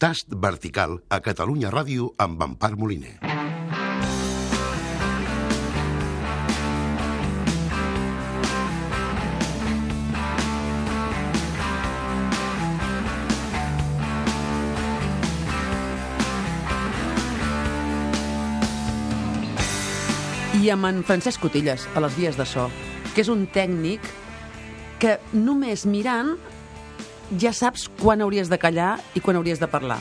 Tast vertical a Catalunya Ràdio amb Empar Moliner. I amb en Francesc Cotilles, a les vies de so, que és un tècnic que només mirant ja saps quan hauries de callar i quan hauries de parlar.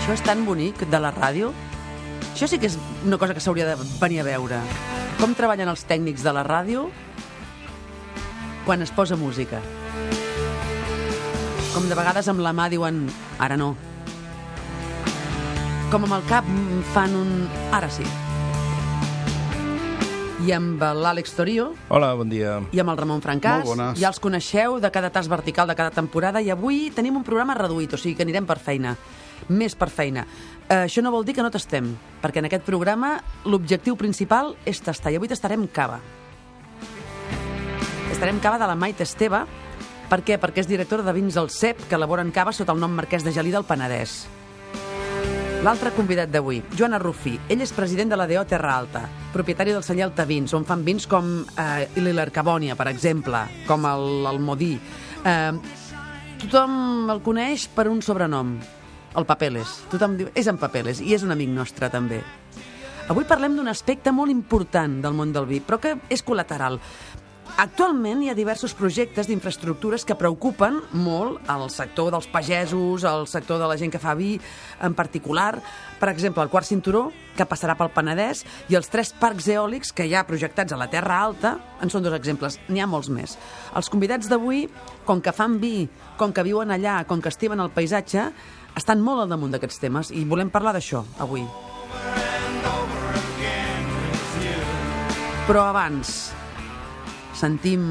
Això és tan bonic de la ràdio. Això sí que és una cosa que s'hauria de venir a veure. Com treballen els tècnics de la ràdio quan es posa música. Com de vegades amb la mà diuen ara no. Com amb el cap fan un ara sí i amb l'Àlex Torio Hola, bon dia. i amb el Ramon Francàs. Molt bones. Ja els coneixeu de cada tas vertical de cada temporada i avui tenim un programa reduït, o sigui que anirem per feina. Més per feina. Eh, això no vol dir que no tastem, perquè en aquest programa l'objectiu principal és tastar, i avui tastarem cava. Tastarem cava de la Maite Esteve. Per què? Perquè és directora de vins del CEP, que elaboren cava sota el nom Marquès de Gelí del Penedès. L'altre convidat d'avui, Joana Rufí. Ell és president de la DO Terra Alta, propietari del celler Altavins, on fan vins com eh, l'Ilercabònia, per exemple, com el, el Modí. Eh, tothom el coneix per un sobrenom, el Papeles. Tothom diu, és en Papeles, i és un amic nostre, també. Avui parlem d'un aspecte molt important del món del vi, però que és col·lateral. Actualment hi ha diversos projectes d'infraestructures que preocupen molt el sector dels pagesos, el sector de la gent que fa vi en particular. Per exemple, el quart cinturó, que passarà pel Penedès, i els tres parcs eòlics que hi ha projectats a la Terra Alta, en són dos exemples. N'hi ha molts més. Els convidats d'avui, com que fan vi, com que viuen allà, com que estimen el paisatge, estan molt al damunt d'aquests temes i volem parlar d'això avui. Però abans, sentim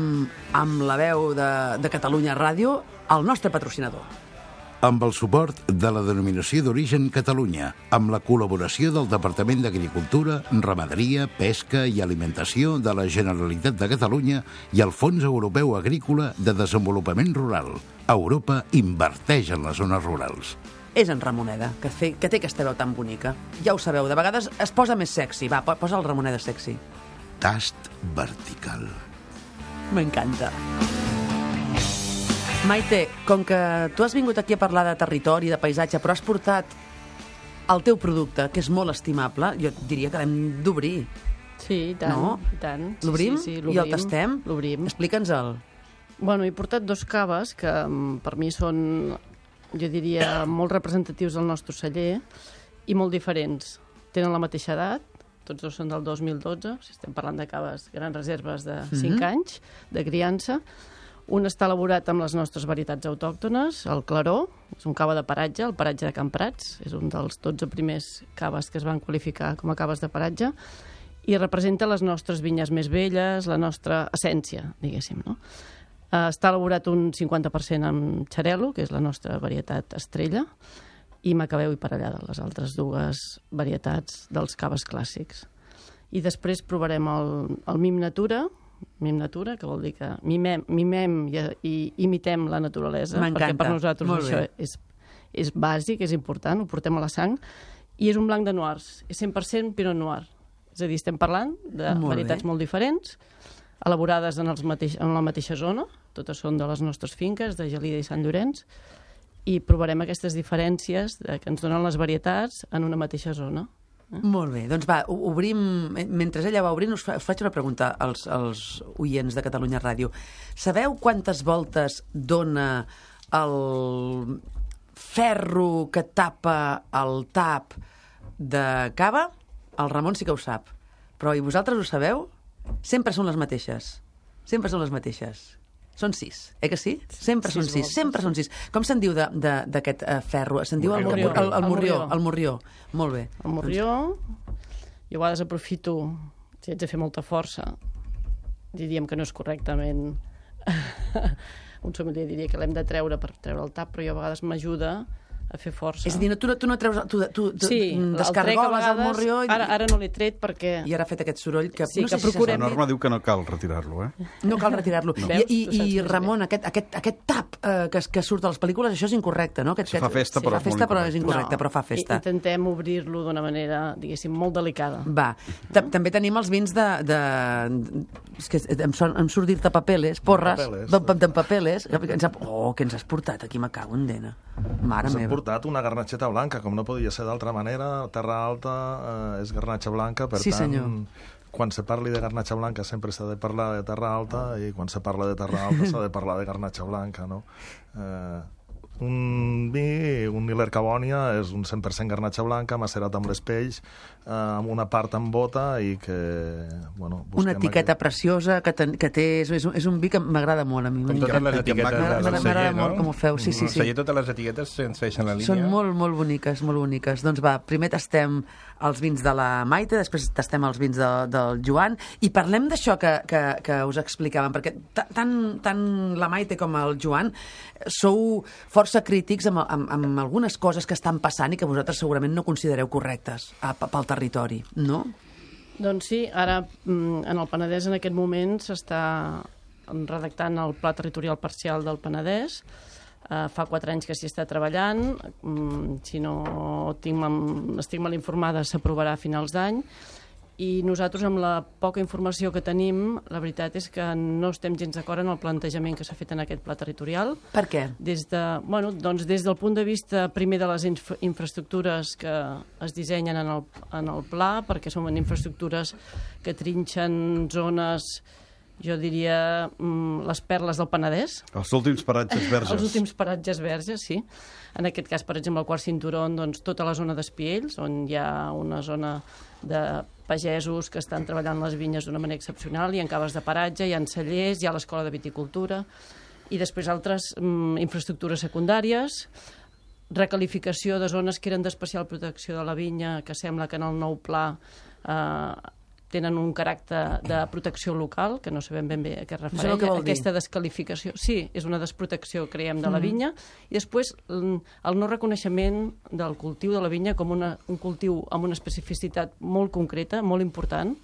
amb la veu de, de Catalunya Ràdio el nostre patrocinador. Amb el suport de la denominació d'origen Catalunya, amb la col·laboració del Departament d'Agricultura, Ramaderia, Pesca i Alimentació de la Generalitat de Catalunya i el Fons Europeu Agrícola de Desenvolupament Rural. Europa inverteix en les zones rurals. És en Ramoneda, que, fe, que té aquesta veu tan bonica. Ja ho sabeu, de vegades es posa més sexy. Va, po- posa el Ramoneda sexy. Tast vertical. M'encanta. Maite, com que tu has vingut aquí a parlar de territori, de paisatge, però has portat el teu producte, que és molt estimable, jo diria que l'hem d'obrir. Sí, i tant, No? i tant. Sí, L'obrim sí, sí, i el tastem? L'obrim. Explica'ns-el. Bueno, he portat dos caves que mm, per mi són, jo diria, molt representatius del nostre celler i molt diferents. Tenen la mateixa edat, tots dos són del 2012, si estem parlant de caves grans reserves de 5 Mhm. anys de criança. Un està elaborat amb les nostres varietats autòctones, el Claró, és un cava de paratge, el paratge de Camprats, és un dels 12 primers caves que es van qualificar com a caves de paratge, i representa les nostres vinyes més velles, la nostra essència, diguéssim, no? Eh, està elaborat un 50% amb xarel·lo, que és la nostra varietat estrella, i macabeu i parellada, les altres dues varietats dels caves clàssics. I després provarem el, el Mim Natura, Mim Natura, que vol dir que mimem, mimem i, i imitem la naturalesa, perquè per nosaltres Molt això bé. és, és bàsic, és important, ho portem a la sang, i és un blanc de noirs, és 100% Pinot Noir. És a dir, estem parlant de Molt varietats bé. molt diferents, elaborades en, els mateix, en la mateixa zona, totes són de les nostres finques, de Gelida i Sant Llorenç, i provarem aquestes diferències que ens donen les varietats en una mateixa zona. Molt bé, doncs va, obrim... Mentre ella va obrint, us, fa, us faig una pregunta als, als oients de Catalunya Ràdio. Sabeu quantes voltes dona el ferro que tapa el tap de cava? El Ramon sí que ho sap. Però i vosaltres ho sabeu? Sempre són les mateixes. Sempre són les mateixes. Són sis, eh que sí? Sempre Sis són sis, voltes, sempre són sis. Com se'n diu d'aquest uh, ferro? Se'n diu el, el, el, El morrió, morrió. el morrió. Molt bé. El morrió, jo a vegades aprofito, si haig de fer molta força, diríem que no és correctament... un sommelier diria que l'hem de treure per treure el tap, però jo a vegades m'ajuda a fer força. És a dir, no, tu, no- tu no treus... Tu, tu, tu sí, mm, el trec a descargoles el vegades, morrió i, ara, ara no l'he tret perquè... i ara ha fet aquest soroll que... Sí, no sé que si s'ha procurem- La sentit. norma diu que no cal retirar-lo, eh? No cal retirar-lo. No. I, i, i. Ramon, aquest, aquest, aquest tap eh, que, que surt a les pel·lícules, això és incorrecte, no? Aquest, Se fa festa, sí, però fa festa, però és incorrecte. incorrecte, però fa festa. I- Intentem obrir-lo d'una manera, diguéssim, molt delicada. Va. Ta- També tenim els vins de... de... És que em, son, em surt dir-te papeles, porres, Papeles. de, de, de papeles. Que ens ha... Oh, que ens has portat aquí, me cago en dena. Mare meva. Portat una garnatxeta blanca, com no podia ser d'altra manera. Terra Alta eh, és garnatxa blanca, per Sí, tant... senyor. Quan se parli de garnatxa blanca sempre s'ha de parlar de terra alta i quan se parla de terra alta s'ha de parlar de garnatxa blanca, no? Eh, un vi, un Miller Cavònia, és un 100% garnatxa blanca, macerat amb les pells, eh, amb una part amb bota i que, bueno... Una etiqueta aquest- preciosa que, ten, que té... És, és, un, és un vi que m'agrada molt a mi. Com totes les etiquetes m'agrada- del celler, no? molt com ho feu, sí, sí, sí. El celler, totes les etiquetes segueixen la línia. Són molt, molt boniques, molt boniques. Doncs va, primer tastem els vins de la Maite, després tastem els vins de, del Joan, i parlem d'això que, que, que us explicàvem, perquè ta- tant, tant la Maite com el Joan sou força crítics amb, amb, amb algunes coses que estan passant i que vosaltres segurament no considereu correctes a, pel territori, no? Doncs sí, ara mm, en el Penedès en aquest moment s'està redactant el Pla Territorial Parcial del Penedès. Uh, fa quatre anys que s'hi està treballant. Mm, si no tinc, estic mal informada, s'aprovarà a finals d'any. I nosaltres, amb la poca informació que tenim, la veritat és que no estem gens d'acord en el plantejament que s'ha fet en aquest pla territorial Per què? des, de, bueno, doncs des del punt de vista primer de les inf infraestructures que es dissenyen en el, en el pla, perquè són infraestructures que trinxen zones, jo diria, mm, les perles del Penedès, Els últims paratges verges. els últims paratges verges, sí. En aquest cas, per exemple, el quart cinturó, doncs, tota la zona d'Espiells, on hi ha una zona de pagesos que estan treballant les vinyes d'una manera excepcional, hi ha caves de paratge, hi ha cellers, hi ha l'escola de viticultura, i després altres mm, infraestructures secundàries, recalificació de zones que eren d'especial protecció de la vinya, que sembla que en el nou pla eh, tenen un caràcter de protecció local, que no sabem ben bé a què es refereix. què vol dir? Aquesta descalificació, sí, és una desprotecció, creiem, de la vinya, i després mm, el no reconeixement del cultiu de la vinya com una, un cultiu amb una especificitat molt concreta, molt important,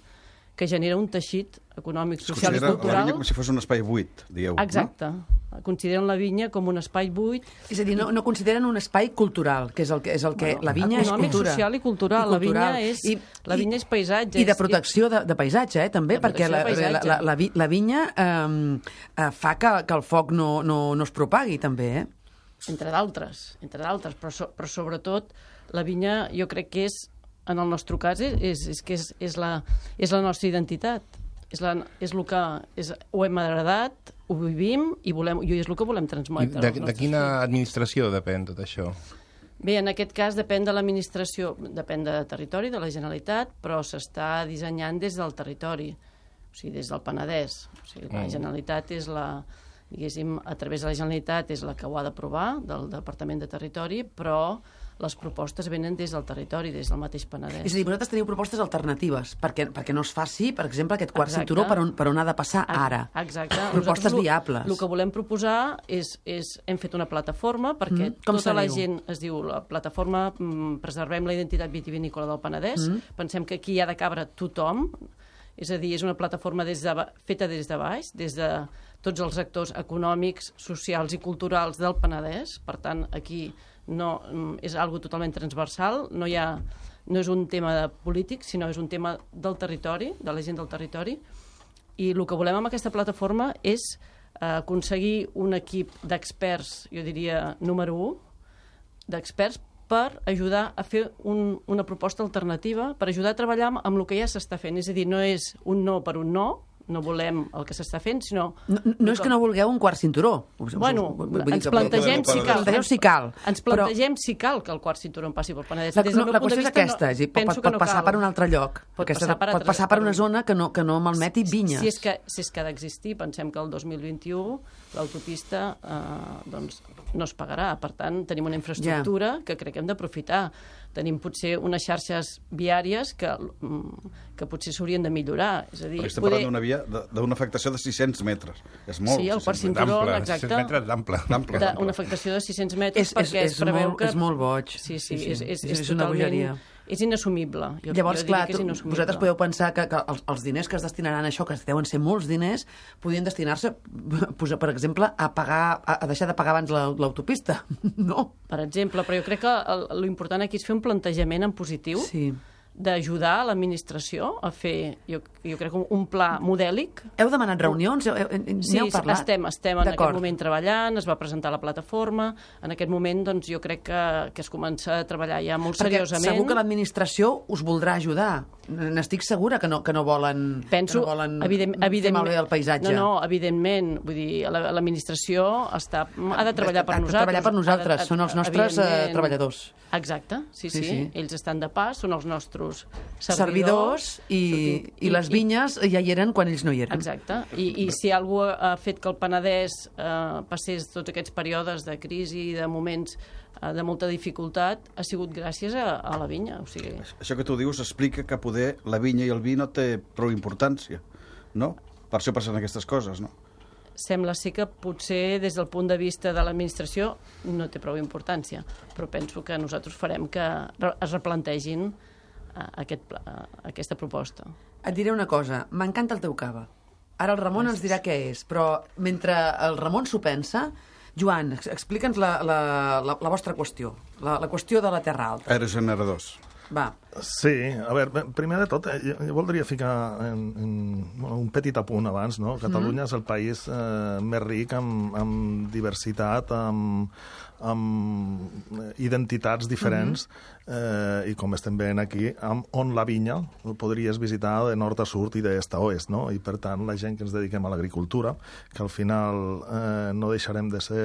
que genera un teixit econòmic, social i considera la cultural. vinya com si fos un espai buit, dieu. Exacte. Consideren la vinya com un espai buit És a dir, no, no consideren un espai cultural, que és el que, és el que Bueno, la vinya és econòmic, cultura. social i cultural. La vinya és- la vinya és paisatge, I de és- protecció de, de paisatge, eh, també, De perquè la, la, la, la, vi- la vinya eh, eh, fa que, que el foc no, no, no es propagui, també, eh? entre d'altres, entre d'altres, però, so, però sobretot la vinya jo crec que és, en el nostre cas, és, és que és, és, la, és la nostra identitat. És, la, és el que és, ho hem agradat, ho vivim i, volem, i és el que volem transmetre. de, de quina fills. administració depèn tot això? Bé, en aquest cas depèn de l'administració, depèn de territori, de la Generalitat, però s'està dissenyant des del territori, o sigui, des del Penedès. O sigui, la Mm. Generalitat és la, diguéssim, a través de la Generalitat és la que ho ha d'aprovar, del Departament de Territori, però les propostes venen des del territori, des del mateix Penedès. És a dir, vosaltres teniu propostes alternatives perquè, perquè no es faci, per exemple, aquest quart Exacte. cinturó per on, per on ha de passar ara. Exacte. Propostes Nosaltres lo- viables. El que volem proposar és, és... Hem fet una plataforma perquè Mm, com tota la diu? gent... Es diu la plataforma mm, Preservem la identitat vitivinícola del Penedès. Mm. Pensem que aquí hi ha de cabre tothom. És a dir, és una plataforma des de, feta des de baix, des de tots els actors econòmics, socials i culturals del Penedès. Per tant, aquí no, mm, és algo totalment transversal. No, hi ha, no és un tema de polític, sinó és un tema del territori, de la gent del territori. I el que volem amb aquesta plataforma és eh, aconseguir un equip d'experts, jo diria número 1, d'experts per ajudar a fer un, una proposta alternativa, per ajudar a treballar amb, amb el que ja s'està fent. És a dir, no és un no per un no, no volem el que s'està fent, sinó... No, no és que no vulgueu un quart cinturó. Bueno, vull ens que- plantegem si cal. Plantegeu si cal. Ens però- plantegem si cal que el quart cinturó en passi pel Penedès. La, Des del no, meu la punt de qüestió és vista, aquesta, dir, pot, pot, pot no passar cal. per un altre lloc. Pot Aquesta, passar per pot altres- passar per per una un- zona que no, que no malmeti vinyes. Si és que, si és que ha d'existir, pensem que el 2021 l'autopista eh, doncs, no es pagarà. Per tant, tenim una infraestructura que crec que hem d'aprofitar. Tenim potser unes xarxes viàries que, mm, que potser s'haurien de millorar. És a dir, Perquè estem parlant d'una via d'una afectació de 600 metres. És molt. Sí, el 600 quart cinturó, exacte. 600 metres d'ample. Una afectació de 600 metres És- és- perquè és es preveu molt- que... és molt boig. Sí, sí, Sí, sí. és, és, és, És una totalment... bogeria. És inassumible. Jo, Llavors, jo clar, que és inassumible. vosaltres podeu pensar que, que els, els diners que es destinaran a això, que deuen ser molts diners, podien destinar-se, per exemple, a pagar a, a deixar de pagar abans la- l'autopista. no? Per exemple, però jo crec que l'important aquí és fer un plantejament en positiu Sí. D'ajudar l'administració a fer, jo, jo crec, un, un pla modèlic Heu demanat reunions? Heu, heu, Sí, n'heu parlat? estem, estem en aquest moment treballant, es va presentar la plataforma, en aquest moment doncs, jo crec que, que es comença a treballar ja molt Perquè seriosament. segur que l'administració us voldrà ajudar. N'estic segura que no, que no volen, Penso, que no volen evident, fer evidentment, malbé el paisatge. No, no, evidentment. Vull dir, la- l'administració està, ha de treballar per Ha de nosaltres. treballar per nosaltres, de- són els nostres, eh, treballadors. Exacte, sí, Sí, sí, sí. Ells estan de pas, són els nostres servidors. servidors i, i, les vinyes ja hi eren quan ells no hi eren. Exacte. I, I si algú ha fet que el Penedès eh, passés tots aquests períodes de crisi i de moments eh, de molta dificultat, ha sigut gràcies a, a la vinya. O sigui, Això que tu dius explica que poder la vinya i el vi no té prou importància, no? Per això passen aquestes coses, no? sembla ser que potser des del punt de vista de l'administració no té prou importància, però penso que nosaltres farem que es replantegin eh, aquest, pla- eh, aquesta proposta. Et diré una cosa, m'encanta el teu cava. Ara el Ramon ens dirà què és, però mentre el Ramon s'ho pensa, Joan, ex- explica'ns la, la, la, la vostra qüestió, la, la qüestió de la Terra Alta. Aerogeneradors. Va, Sí, a veure, primer de tot, eh, jo, jo voldria ficar en, en, bueno, un petit apunt abans, no? Catalunya és el país eh, més ric amb, amb diversitat, amb, amb eh, identitats diferents, eh, i com estem veient aquí, amb, on la vinya podries visitar de nord a sud i d'est a oest, no? I per tant, la gent que ens dediquem a l'agricultura, que al final eh, no deixarem de ser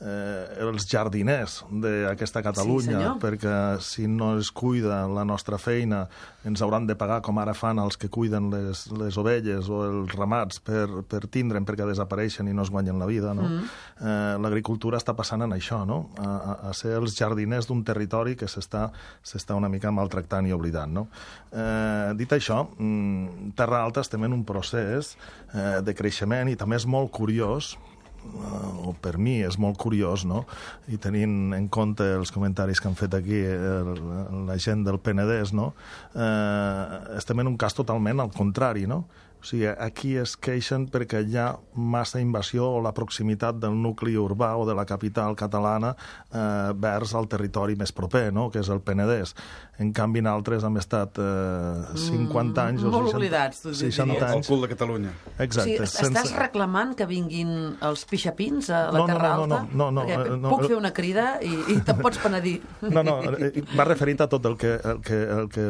eh, els jardiners d'aquesta Catalunya, senyor. perquè si no es cuida la nostra feina ens hauran de pagar com ara fan els que cuiden les, les ovelles o els ramats per, per tindre'n perquè desapareixen i no es guanyen la vida. No? Mm. Eh, L'agricultura està passant en això, no? a, a, ser els jardiners d'un territori que s'està s'està una mica maltractant i oblidant. No? Eh, dit això, mm, Terra Alta estem en un procés eh, de creixement i també és molt curiós o per mi és molt curiós, no? I tenint en compte els comentaris que han fet aquí el, la gent del Penedès, no? Eh, estem en un cas totalment al contrari, no? O sigui, aquí es queixen perquè hi ha massa invasió o la proximitat del nucli urbà o de la capital catalana eh, vers al territori més proper, no? que és el Penedès. En canvi, altres han estat eh, 50 anys o molt 60, oblidats, tu 60 diries. El anys. cul de Catalunya. o Exacte. sigui, estàs reclamant que vinguin els pixapins a la No, no, Terra no, no, Alta? no, no, Perquè eh, no, puc eh, fer una crida i, i te'n pots penedir. No, no, eh, va referit a tot el que, el que, el que,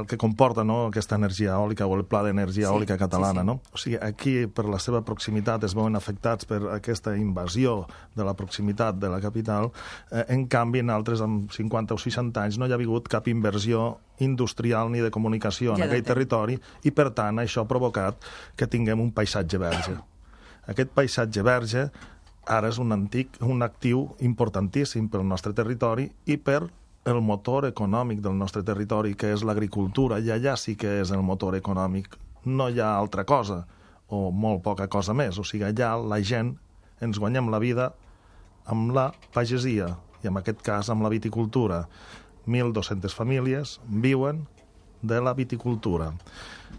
el que comporta no, aquesta energia eòlica o el pla d'energia Sí, eòlica catalana. sí, sí. No? O sigui, aquí, per la seva proximitat, es veuen afectats per aquesta invasió de la proximitat de la capital. Eh, en canvi, en altres, amb 50 o 60 anys, no hi ha hagut cap inversió industrial ni de comunicació en Ja aquell territori i, per tant, això ha provocat que tinguem un paisatge verge. Aquest paisatge verge ara és un antic, un actiu importantíssim pel nostre territori i per el motor econòmic del nostre territori, que és l'agricultura, i allà sí que és el motor econòmic. No hi ha altra cosa, o molt poca cosa més. O sigui, allà la gent ens guanyem la vida amb la pagesia, i en aquest cas amb la viticultura. 1.200 famílies viuen de la viticultura.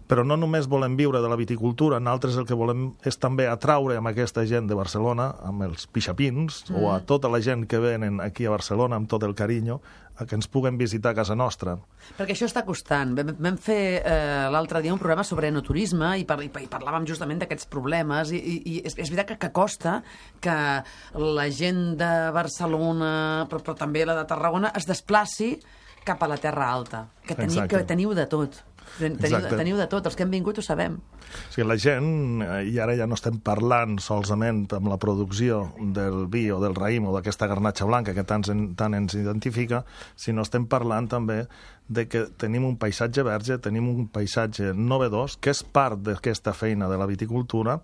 Però no només volem viure de la viticultura, nosaltres el que volem és també atraure amb aquesta gent de Barcelona, amb els pixapins, mm. o a tota la gent que venen aquí a Barcelona amb tot el carinyo, que ens puguen visitar a casa nostra. Perquè això està costant. Vam, vam fer eh, l'altre dia un programa sobre enoturisme i, par i, i parlàvem justament d'aquests problemes i, i, i és, és veritat que, que costa que la gent de Barcelona, però, però també la de Tarragona, es desplaci cap a la Terra Alta, que, teni, Exacte. que teniu de tot. Ten- Teniu, teniu de tot, els que hem vingut ho sabem. O sigui, la gent, eh, i ara ja no estem parlant solament amb la producció del vi o del raïm o d'aquesta garnatxa blanca que tant, tant ens identifica, sinó estem parlant també de que tenim un paisatge verge, tenim un paisatge novedós, que és part d'aquesta feina de la viticultura,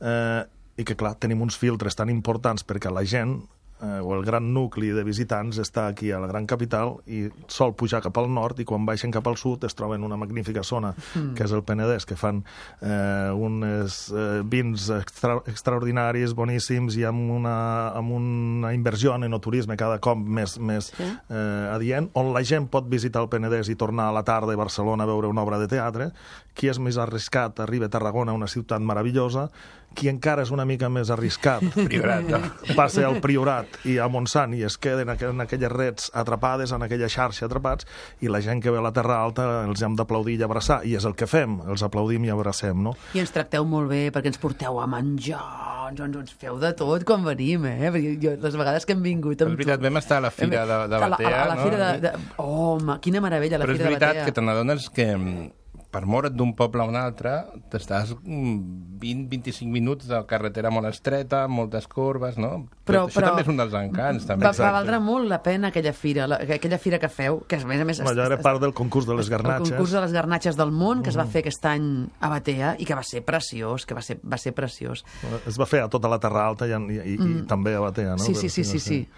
eh, i que, clar, tenim uns filtres tan importants perquè la gent eh, o el gran nucli de visitants està aquí a la gran capital i sol pujar cap al nord i quan baixen cap al sud es troben una magnífica zona mm. que és el Penedès, que fan eh, unes eh, vins extra, extraordinaris, boníssims i amb una, amb una inversió en enoturisme cada cop més, més sí. eh, adient, on la gent pot visitar el Penedès i tornar a la tarda a Barcelona a veure una obra de teatre, qui és més arriscat arriba a Tarragona, una ciutat meravellosa, qui encara és una mica més arriscat Priorat, no? passa al Priorat i a Montsant i es queden en aquelles reds atrapades, en aquella xarxa atrapats, i la gent que ve a la Terra Alta els hem d'aplaudir i abraçar, i és el que fem, els aplaudim i abracem, no? I ens tracteu molt bé perquè ens porteu a menjar, ens, ens, ens feu de tot quan venim, eh? Perquè jo, les vegades que hem vingut... És veritat, vam estar a la fira de, de Batea, a la, a la, a la fira no? de, de... Oh, home, quina meravella, la Però és fira de veritat Batea. que te n'adones que mm, per moure't d'un poble a un altre t'estàs 20-25 minuts de carretera molt estreta, moltes corbes, no? Però- això però- també és un dels encants, també. Va, va valdre molt la pena aquella fira, la, aquella fira que feu, que a més a més... Allò era part del concurs de les El garnatxes. concurs de les garnatxes del món, que es va fer aquest any a Batea i que va ser preciós, que va ser, va ser preciós. Es va fer a tota la Terra Alta i, i, i, i també a Batea, no? Mm. Sí, sí, sí, sí, sé. sí.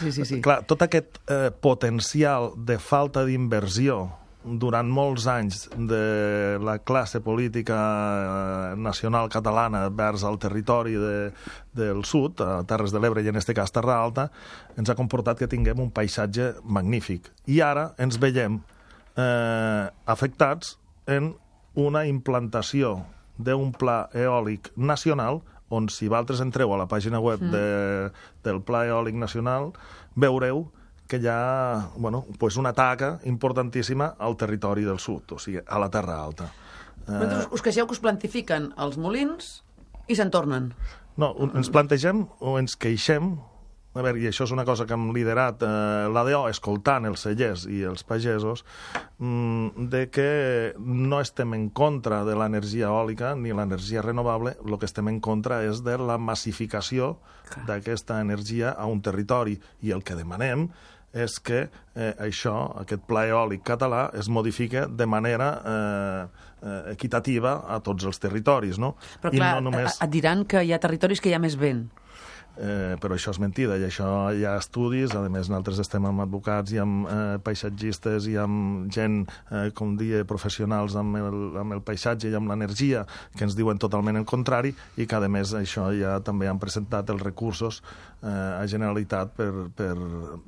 Sí, sí, sí. Clar, tot aquest eh, potencial de falta d'inversió durant molts anys de la classe política eh, nacional catalana vers al territori de, del sud, a Terres de l'Ebre i en este cas Terra Alta, ens ha comportat que tinguem un paisatge magnífic. I ara ens veiem eh, afectats en una implantació d'un pla eòlic nacional on si vosaltres entreu a la pàgina web de, del Pla Eòlic Nacional veureu que hi ha bueno, pues una taca importantíssima al territori del sud, o sigui, a la Terra Alta. Vosaltres us queixeu que us plantifiquen els molins i se'n tornen. No, ens plantegem o ens queixem, a veure, i això és una cosa que hem liderat eh, l'ADO, escoltant els cellers i els pagesos, mm, de que no estem en contra de l'energia eòlica ni l'energia renovable, el que estem en contra és de la massificació d'aquesta energia a un territori. I el que demanem és que eh, això, aquest pla eòlic català, es modifique de manera eh, eh, equitativa a tots els territoris, no? Però I clar, no només... et diran que hi ha territoris que hi ha més vent. Eh, però això és mentida i això hi ha estudis, a més nosaltres estem amb advocats i amb eh, paisatgistes i amb gent, eh, com dia, professionals amb el, amb el paisatge i amb l'energia que ens diuen totalment el contrari i que a més això ja també han presentat els recursos eh, a Generalitat per, per,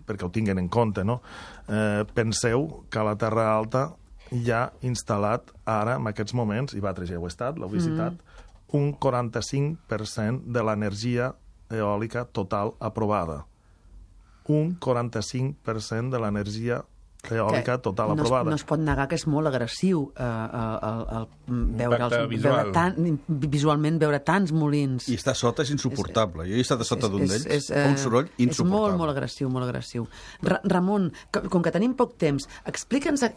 perquè ho tinguin en compte. No? Eh, penseu que a la Terra Alta hi ha instal·lat ara, en aquests moments, i vosaltres ja heu estat, l'heu visitat, mm. un 45% de l'energia eòlica total aprovada. Un 45% de l'energia eòlica total no es, aprovada. no es pot negar que és molt agressiu eh, el, el, el, veure, els, visual. veure tan, visualment veure tants molins. I estar sota és insuportable. Jo he estat a sota d'un d'ells. és, un soroll És molt, insuportable. molt agressiu, molt agressiu. Ra Ramon, que, com que tenim poc temps, explica'ns eh,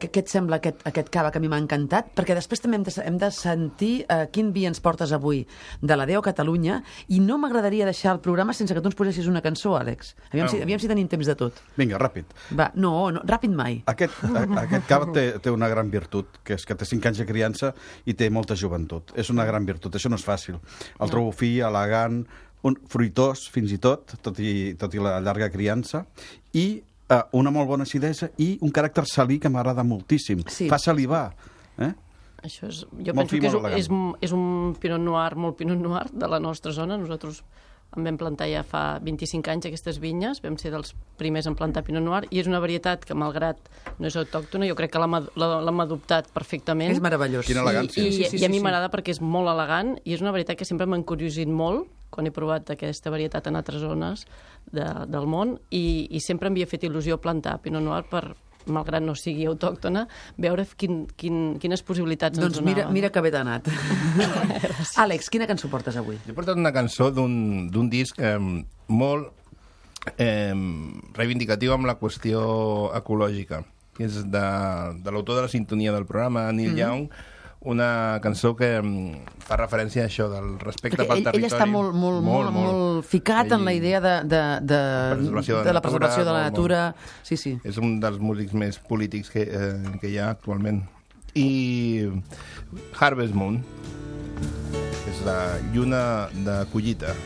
què, què et sembla aquest, aquest cava que a mi m'ha encantat, perquè després també hem de, hem de sentir eh, quin vi ens portes avui de la Déu Catalunya, i no m'agradaria deixar el programa sense que tu ens posessis una cançó, Àlex. Aviam, si, Ah. aviam si tenim temps de tot. Vinga, ràpid. Va, no, no ràpid mai. Aquest, a, aquest cava té, té una gran virtut, que és que té 5 anys de criança i té molta joventut. És una gran virtut, això no és fàcil. El trobo fi, elegant, un, fruitós, fins i tot, tot i, tot i la llarga criança, i eh, una molt bona acidesa i un caràcter salí que m'agrada moltíssim. Sí. Fa salivar. Eh? Això és, jo Molt penso fi, que és, és, és un pinot noir, molt pinot noir de la nostra zona. Nosaltres en vam plantar ja fa 25 anys aquestes vinyes, vam ser dels primers en plantar pinot noir, i és una varietat que, malgrat no és autòctona, jo crec que l'hem adoptat perfectament. És meravellós. Quina elegància. I, i, Sí, sí, sí, i a mi sí. m'agrada perquè és molt elegant i és una varietat que sempre m'ha encuriosit molt quan he provat aquesta varietat en altres zones de, del món i, i sempre m'havia fet il·lusió plantar Pinot Noir per, malgrat no sigui autòctona, veure quin, quin, quines possibilitats Doncs ens mira, donaven. mira que bé t'ha anat. Àlex, quina cançó portes avui? Jo he portat una cançó d'un d'un disc eh, molt eh, reivindicatiu amb la qüestió ecològica, que és de, de l'autor de la sintonia del programa, Neil mm -hmm. Young, una cançó que mm, fa referència a això, del respecte Perquè pel ell, territori. ell està molt, molt, molt, molt, molt ficat en la idea de, de, de, preservació de de la natura, preservació de la molt, natura. Sí, sí. És un dels músics més polítics que, eh, que hi ha actualment. I Harvest Moon, és la lluna de collita.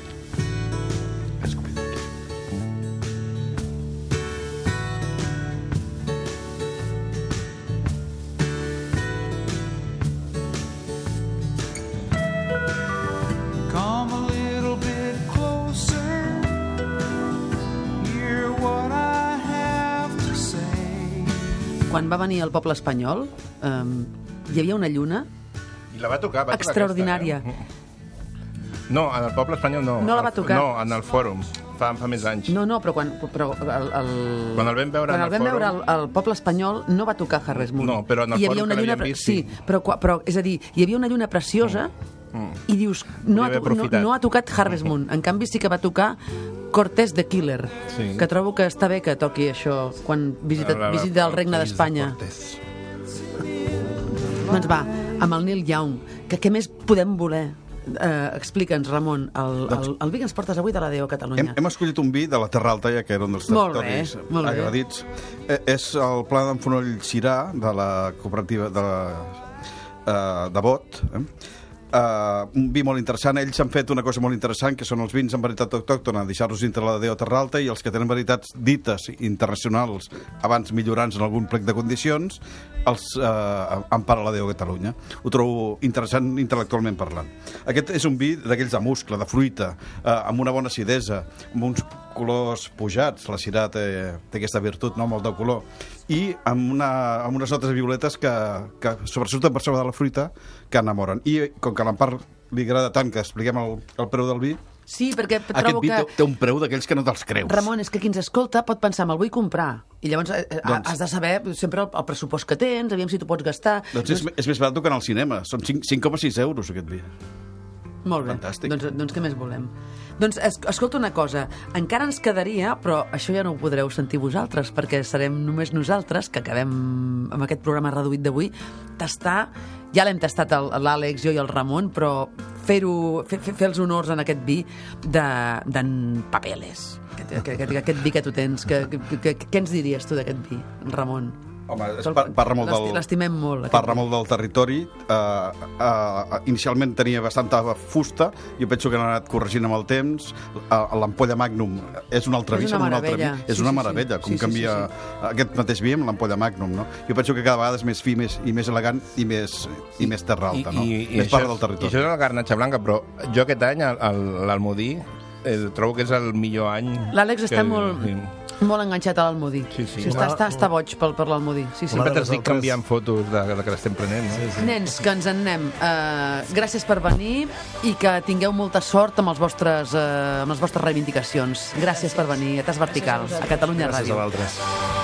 Quan va venir el poble espanyol, eh, hi havia una lluna I la va tocar, va tocar extraordinària. Aquesta, eh? No, en el poble espanyol no. No la va tocar. No, en el fòrum, fa, fa més anys. No, no, però quan, però el, el... Quan el vam veure quan el el vam veure fòrum- al, al poble espanyol no va tocar Harvest Moon. No, però en el hi havia fòrum una que lluna, l'havíem vist, sí, sí. però, però, és a dir, hi havia una lluna preciosa i dius, no ha, no, no ha tocat Harvest Moon. En canvi, sí que va tocar Cortés de Killer, Sí. que trobo que està bé que toqui això quan visita, La- la- visita el regne de d'Espanya. Cortés. Doncs va, amb el Neil Young, que què més podem voler? Eh, Explica'ns, Ramon, el, el, el vi que ens portes avui de la DO Catalunya. Hem, hem escollit un vi de la Terra Alta, ja que era un dels Molt bé, territoris molt bé. agradits. Eh, és el pla d'en Fonoll de la cooperativa de, la, eh, de Bot. Eh? Uh, un vi molt interessant. Ells han fet una cosa molt interessant, que són els vins en veritat autòctona, deixar-los dintre la DO Terra Alta, i els que tenen veritats dites internacionals, abans millorants en algun plec de condicions, els uh, empara la DO Catalunya. Ho trobo interessant intel·lectualment parlant. Aquest és un vi d'aquells de muscle, de fruita, uh, amb una bona acidesa, amb uns colors pujats, la cirà té, té aquesta virtut, no?, molt de color, i amb, una, amb unes notes violetes que, que sobresurten per sobre de la fruita que enamoren. I com que a l'Empar li agrada tant que expliquem el, el preu del vi, Sí, perquè aquest trobo vi que... té, un preu d'aquells que no te'ls creus. Ramon, és que qui ens escolta pot pensar, me'l vull comprar. I llavors eh, eh, Doncs- has de saber sempre el, el pressupost que tens, aviam si tu pots gastar. Doncs és, és més barat que en el cinema. Són 5 5,6 euros, aquest vi. Molt bé. Fantàstic. Doncs, doncs què més volem? Doncs es, escolta una cosa, encara ens quedaria, però això ja no ho podreu sentir vosaltres, perquè serem només nosaltres, que acabem amb aquest programa reduït d'avui, tastar, ja l'hem tastat l'Àlex, jo i el Ramon, però fer-ho, fer, fer, fer els honors en aquest vi de- d'en Papeles. Aquest, aquest, aquest vi que tu tens, què ens diries tu d'aquest vi, Ramon? Home, és, parla molt del... L'estimem molt. Parla molt del territori. Uh, uh, inicialment tenia bastanta fusta. Jo penso que han anat corregint amb el temps. Uh, L'ampolla Magnum és un altre És vi, una sembla un altre vi. meravella. És Sí, una sí, sí. meravella, com Sí, sí, canvia sí, aquest mateix vi amb l'ampolla Magnum. No? Jo penso que cada vegada és més fi més, i més elegant i més, i, més terra alta. no? més això, part del I territori. això és la garnatxa blanca, però jo aquest any, l'Almodí, eh, trobo que és el millor any... L'Àlex està molt, sí. Molt enganxat a l'Almodí. Sí, sí. està, Una- està, està boig pel, per l'Almodí. Sí, sí. Sempre t'estic altres- canviant fotos de, de que l'estem prenent, no? Sí, sí. Nens, que ens en anem. Uh, gràcies per venir i que tingueu molta sort amb, els vostres, uh, amb les vostres reivindicacions. Gràcies per venir a Tas Verticals, a Catalunya Gràcies Ràdio. a vosaltres.